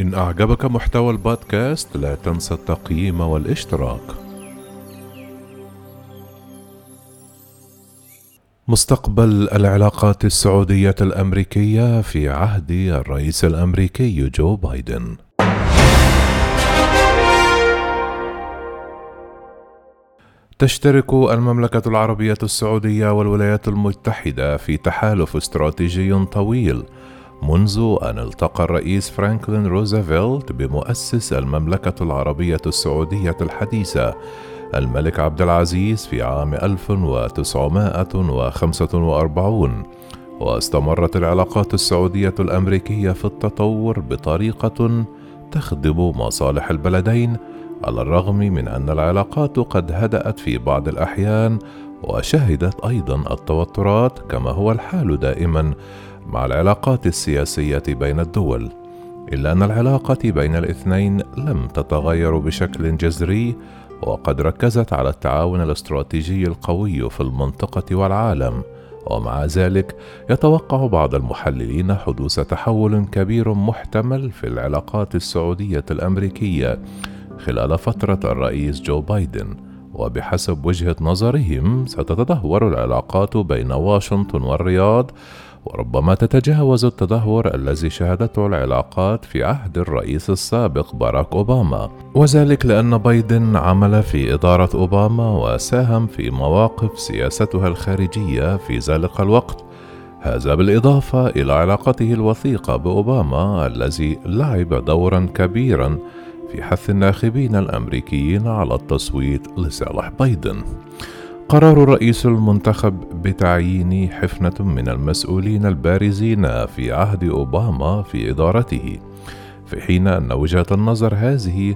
إن أعجبك محتوى البودكاست لا تنسى التقييم والاشتراك. مستقبل العلاقات السعودية الأمريكية في عهد الرئيس الأمريكي جو بايدن. تشترك المملكة العربية السعودية والولايات المتحدة في تحالف استراتيجي طويل منذ أن التقى الرئيس فرانكلين روزفلت بمؤسس المملكة العربية السعودية الحديثة الملك عبد العزيز في عام 1945 واستمرت العلاقات السعودية الأمريكية في التطور بطريقة تخدم مصالح البلدين على الرغم من أن العلاقات قد هدأت في بعض الأحيان وشهدت أيضا التوترات كما هو الحال دائما. مع العلاقات السياسية بين الدول إلا أن العلاقة بين الاثنين لم تتغير بشكل جذري وقد ركزت على التعاون الاستراتيجي القوي في المنطقة والعالم ومع ذلك يتوقع بعض المحللين حدوث تحول كبير محتمل في العلاقات السعودية الأمريكية خلال فترة الرئيس جو بايدن. وبحسب وجهة نظرهم ستتدهور العلاقات بين واشنطن والرياض وربما تتجاوز التدهور الذي شهدته العلاقات في عهد الرئيس السابق باراك أوباما. وذلك لأن بايدن عمل في إدارة أوباما وساهم في مواقف سياستها الخارجية في ذلك الوقت. هذا بالإضافة إلى علاقته الوثيقة بأوباما الذي لعب دورا كبيرا في حث الناخبين الأمريكيين على التصويت لصالح بايدن. قرار الرئيس المنتخب بتعيين حفنة من المسؤولين البارزين في عهد أوباما في إدارته، في حين أن وجهة النظر هذه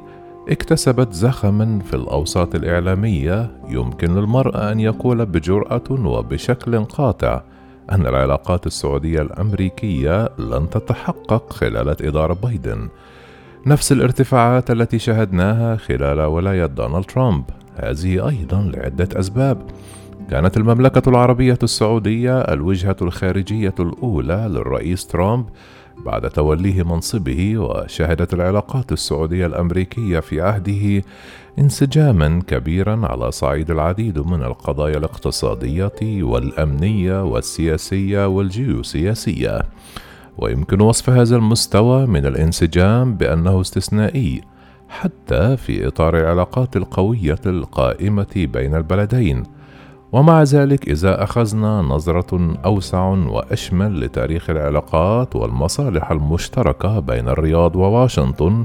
اكتسبت زخما في الأوساط الإعلامية يمكن للمرء أن يقول بجرأة وبشكل قاطع أن العلاقات السعودية الأمريكية لن تتحقق خلال إدارة بايدن، نفس الارتفاعات التي شهدناها خلال ولاية دونالد ترامب. هذه أيضا لعدة أسباب. كانت المملكة العربية السعودية الوجهة الخارجية الأولى للرئيس ترامب بعد توليه منصبه وشهدت العلاقات السعودية الأمريكية في عهده انسجاما كبيرا على صعيد العديد من القضايا الاقتصادية والأمنية والسياسية والجيوسياسية. ويمكن وصف هذا المستوى من الانسجام بأنه استثنائي حتى في إطار العلاقات القوية القائمة بين البلدين. ومع ذلك إذا أخذنا نظرة أوسع وأشمل لتاريخ العلاقات والمصالح المشتركة بين الرياض وواشنطن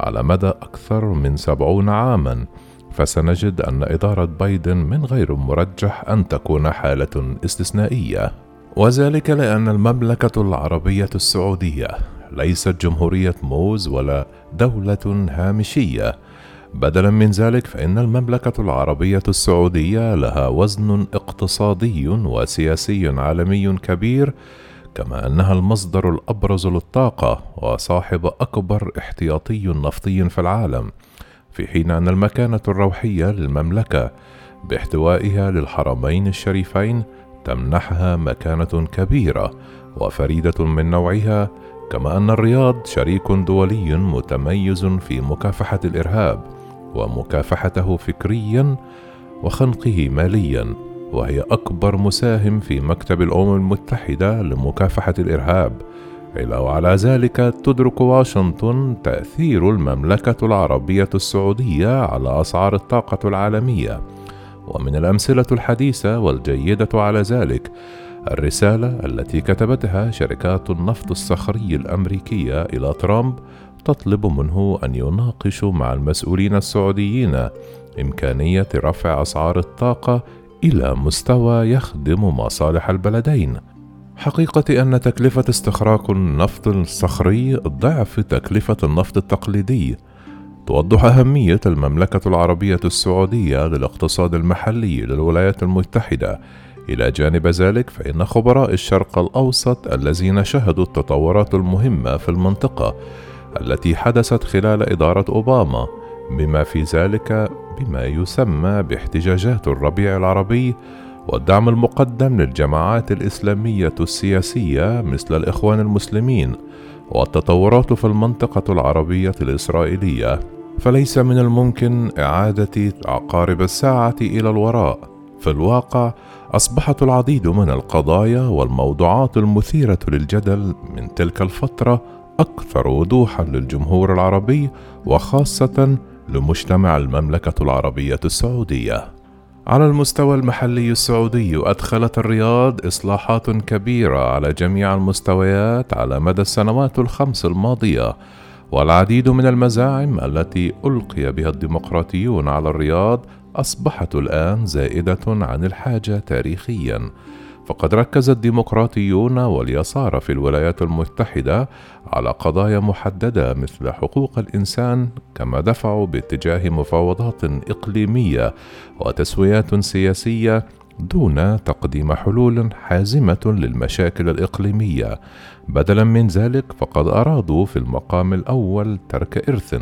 على مدى أكثر من سبعون عاما فسنجد أن إدارة بايدن من غير مرجح أن تكون حالة استثنائية. وذلك لأن المملكة العربية السعودية ليست جمهورية موز ولا دولة هامشية. بدلا من ذلك فإن المملكة العربية السعودية لها وزن اقتصادي وسياسي عالمي كبير كما أنها المصدر الأبرز للطاقة وصاحب أكبر احتياطي نفطي في العالم في حين أن المكانة الروحية للمملكة باحتوائها للحرمين الشريفين تمنحها مكانة كبيرة وفريدة من نوعها كما أن الرياض شريك دولي متميز في مكافحة الإرهاب ومكافحته فكريا وخنقه ماليا وهي أكبر مساهم في مكتب الأمم المتحدة لمكافحة الإرهاب. إلا وعلى ذلك تدرك واشنطن تأثير المملكة العربية السعودية على أسعار الطاقة العالمية، ومن الأمثلة الحديثة والجيدة على ذلك الرسالة التي كتبتها شركات النفط الصخري الأمريكية إلى ترامب تطلب منه أن يناقش مع المسؤولين السعوديين إمكانية رفع أسعار الطاقة إلى مستوى يخدم مصالح البلدين. حقيقة أن تكلفة استخراج النفط الصخري ضعف تكلفة النفط التقليدي. توضح أهمية المملكة العربية السعودية للاقتصاد المحلي للولايات المتحدة. إلى جانب ذلك فإن خبراء الشرق الأوسط الذين شهدوا التطورات المهمة في المنطقة التي حدثت خلال إدارة أوباما بما في ذلك بما يسمى باحتجاجات الربيع العربي والدعم المقدم للجماعات الإسلامية السياسية مثل الإخوان المسلمين والتطورات في المنطقة العربية الإسرائيلية فليس من الممكن إعادة عقارب الساعة إلى الوراء في الواقع أصبحت العديد من القضايا والموضوعات المثيرة للجدل من تلك الفترة أكثر وضوحا للجمهور العربي وخاصة لمجتمع المملكة العربية السعودية. على المستوى المحلي السعودي أدخلت الرياض إصلاحات كبيرة على جميع المستويات على مدى السنوات الخمس الماضية، والعديد من المزاعم التي ألقي بها الديمقراطيون على الرياض أصبحت الآن زائدة عن الحاجة تاريخيًا. فقد ركز الديمقراطيون واليسار في الولايات المتحدة على قضايا محددة مثل حقوق الإنسان كما دفعوا باتجاه مفاوضات إقليمية وتسويات سياسية دون تقديم حلول حازمة للمشاكل الإقليمية. بدلا من ذلك فقد أرادوا في المقام الأول ترك إرث.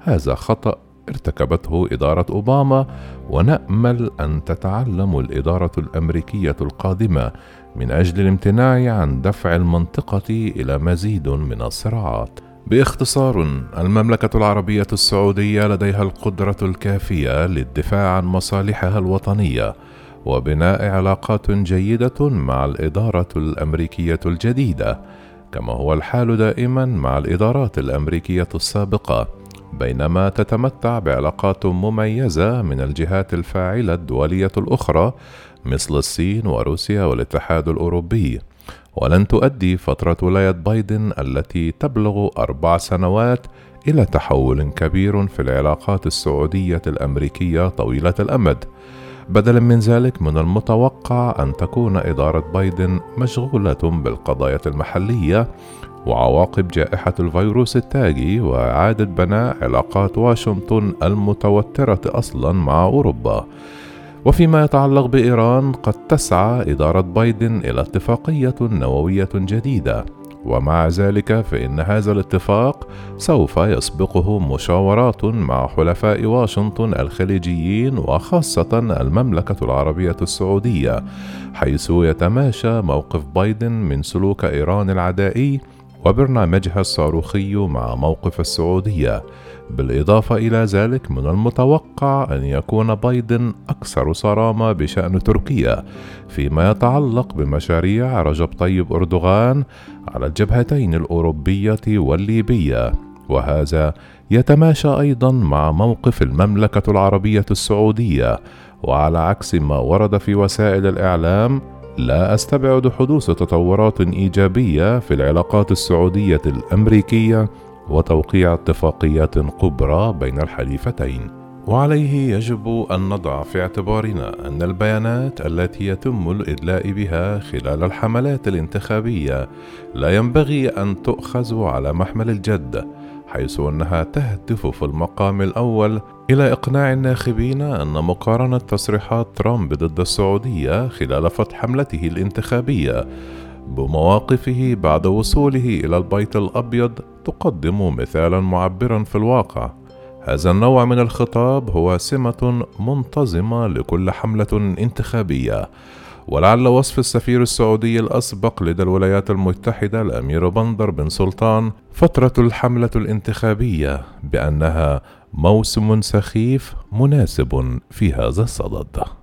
هذا خطأ. ارتكبته إدارة أوباما ونأمل أن تتعلم الإدارة الأمريكية القادمة من أجل الامتناع عن دفع المنطقة إلى مزيد من الصراعات. باختصار المملكة العربية السعودية لديها القدرة الكافية للدفاع عن مصالحها الوطنية وبناء علاقات جيدة مع الإدارة الأمريكية الجديدة، كما هو الحال دائما مع الإدارات الأمريكية السابقة. بينما تتمتع بعلاقات مميزة من الجهات الفاعلة الدولية الأخرى مثل الصين وروسيا والاتحاد الأوروبي. ولن تؤدي فترة ولاية بايدن التي تبلغ أربع سنوات إلى تحول كبير في العلاقات السعودية الأمريكية طويلة الأمد. بدلا من ذلك من المتوقع أن تكون إدارة بايدن مشغولة بالقضايا المحلية وعواقب جائحة الفيروس التاجي وإعادة بناء علاقات واشنطن المتوترة أصلا مع أوروبا. وفيما يتعلق بإيران قد تسعى إدارة بايدن إلى اتفاقية نووية جديدة ومع ذلك فإن هذا الاتفاق سوف يسبقه مشاورات مع حلفاء واشنطن الخليجيين وخاصة المملكة العربية السعودية حيث يتماشى موقف بايدن من سلوك إيران العدائي وبرنامجها الصاروخي مع موقف السعودية بالإضافة إلى ذلك من المتوقع أن يكون بايدن أكثر صرامة بشأن تركيا فيما يتعلق بمشاريع رجب طيب أردوغان على الجبهتين الأوروبية والليبية. وهذا يتماشى أيضا مع موقف المملكة العربية السعودية وعلى عكس ما ورد في وسائل الإعلام لا أستبعد حدوث تطورات إيجابية في العلاقات السعودية الأمريكية وتوقيع اتفاقيات كبرى بين الحليفتين. وعليه يجب أن نضع في اعتبارنا أن البيانات التي يتم الإدلاء بها خلال الحملات الانتخابية لا ينبغي أن تؤخذ على محمل الجد حيث أنها تهدف في المقام الأول إلى إقناع الناخبين أن مقارنة تصريحات ترامب ضد السعودية خلال فتح حملته الانتخابية بمواقفه بعد وصوله إلى البيت الأبيض تقدم مثالا معبرا في الواقع. هذا النوع من الخطاب هو سمة منتظمة لكل حملة انتخابية. ولعل وصف السفير السعودي الأسبق لدى الولايات المتحدة الأمير بندر بن سلطان فترة الحملة الانتخابية بأنها موسم سخيف مناسب في هذا الصدد.